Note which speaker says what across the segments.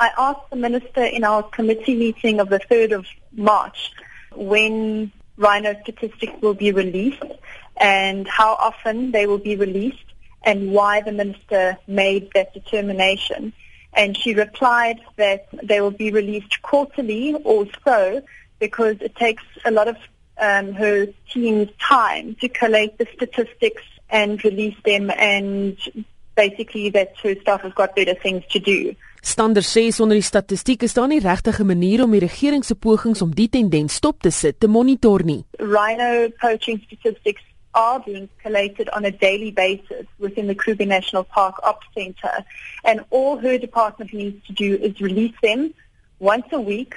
Speaker 1: I asked the minister in our committee meeting of the 3rd of March when rhino statistics will be released and how often they will be released and why the minister made that determination. And she replied that they will be released quarterly or so because it takes a lot of um, her team's time to collate the statistics and release them and basically that her staff have got better things to do.
Speaker 2: Stander sê sonder die statistieke staan nie regtige manier om die regering se pogings om die tendens stop te sit te monitor nie.
Speaker 1: Rhino poaching statistics are being collated on a daily basis within the Kruger National Park Ops Center and all her department needs to do is release them once a week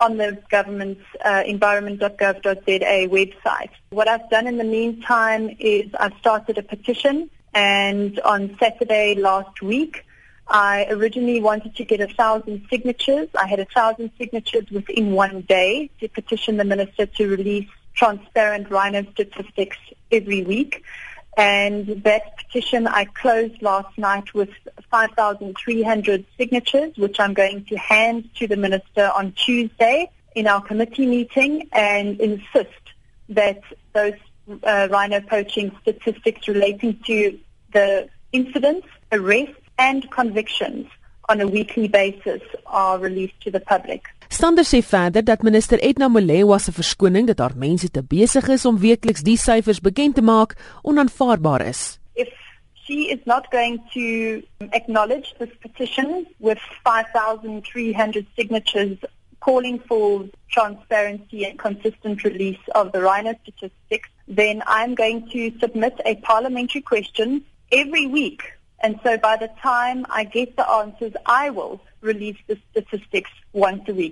Speaker 1: on the government's uh, environment.gov.za website. What I've done in the meantime is I've started a petition and on Saturday last week I originally wanted to get a thousand signatures. I had a thousand signatures within one day to petition the minister to release transparent rhino statistics every week. And that petition I closed last night with 5,300 signatures, which I'm going to hand to the minister on Tuesday in our committee meeting and insist that those uh, rhino poaching statistics relating to the incidents, arrests, and convictions on a weekly basis are released to the public.
Speaker 2: Stander sê verder dat minister Edna Molewa se verskoning dat haar mense te besig is om weekliks die syfers bekend te maak onaanvaarbaar is.
Speaker 1: If she is not going to acknowledge this petition with 5300 signatures calling for transparency and consistent release of the rhino statistics, then I'm going to submit a parliamentary question every week And so by the time I get the answers, I will release the statistics once a week.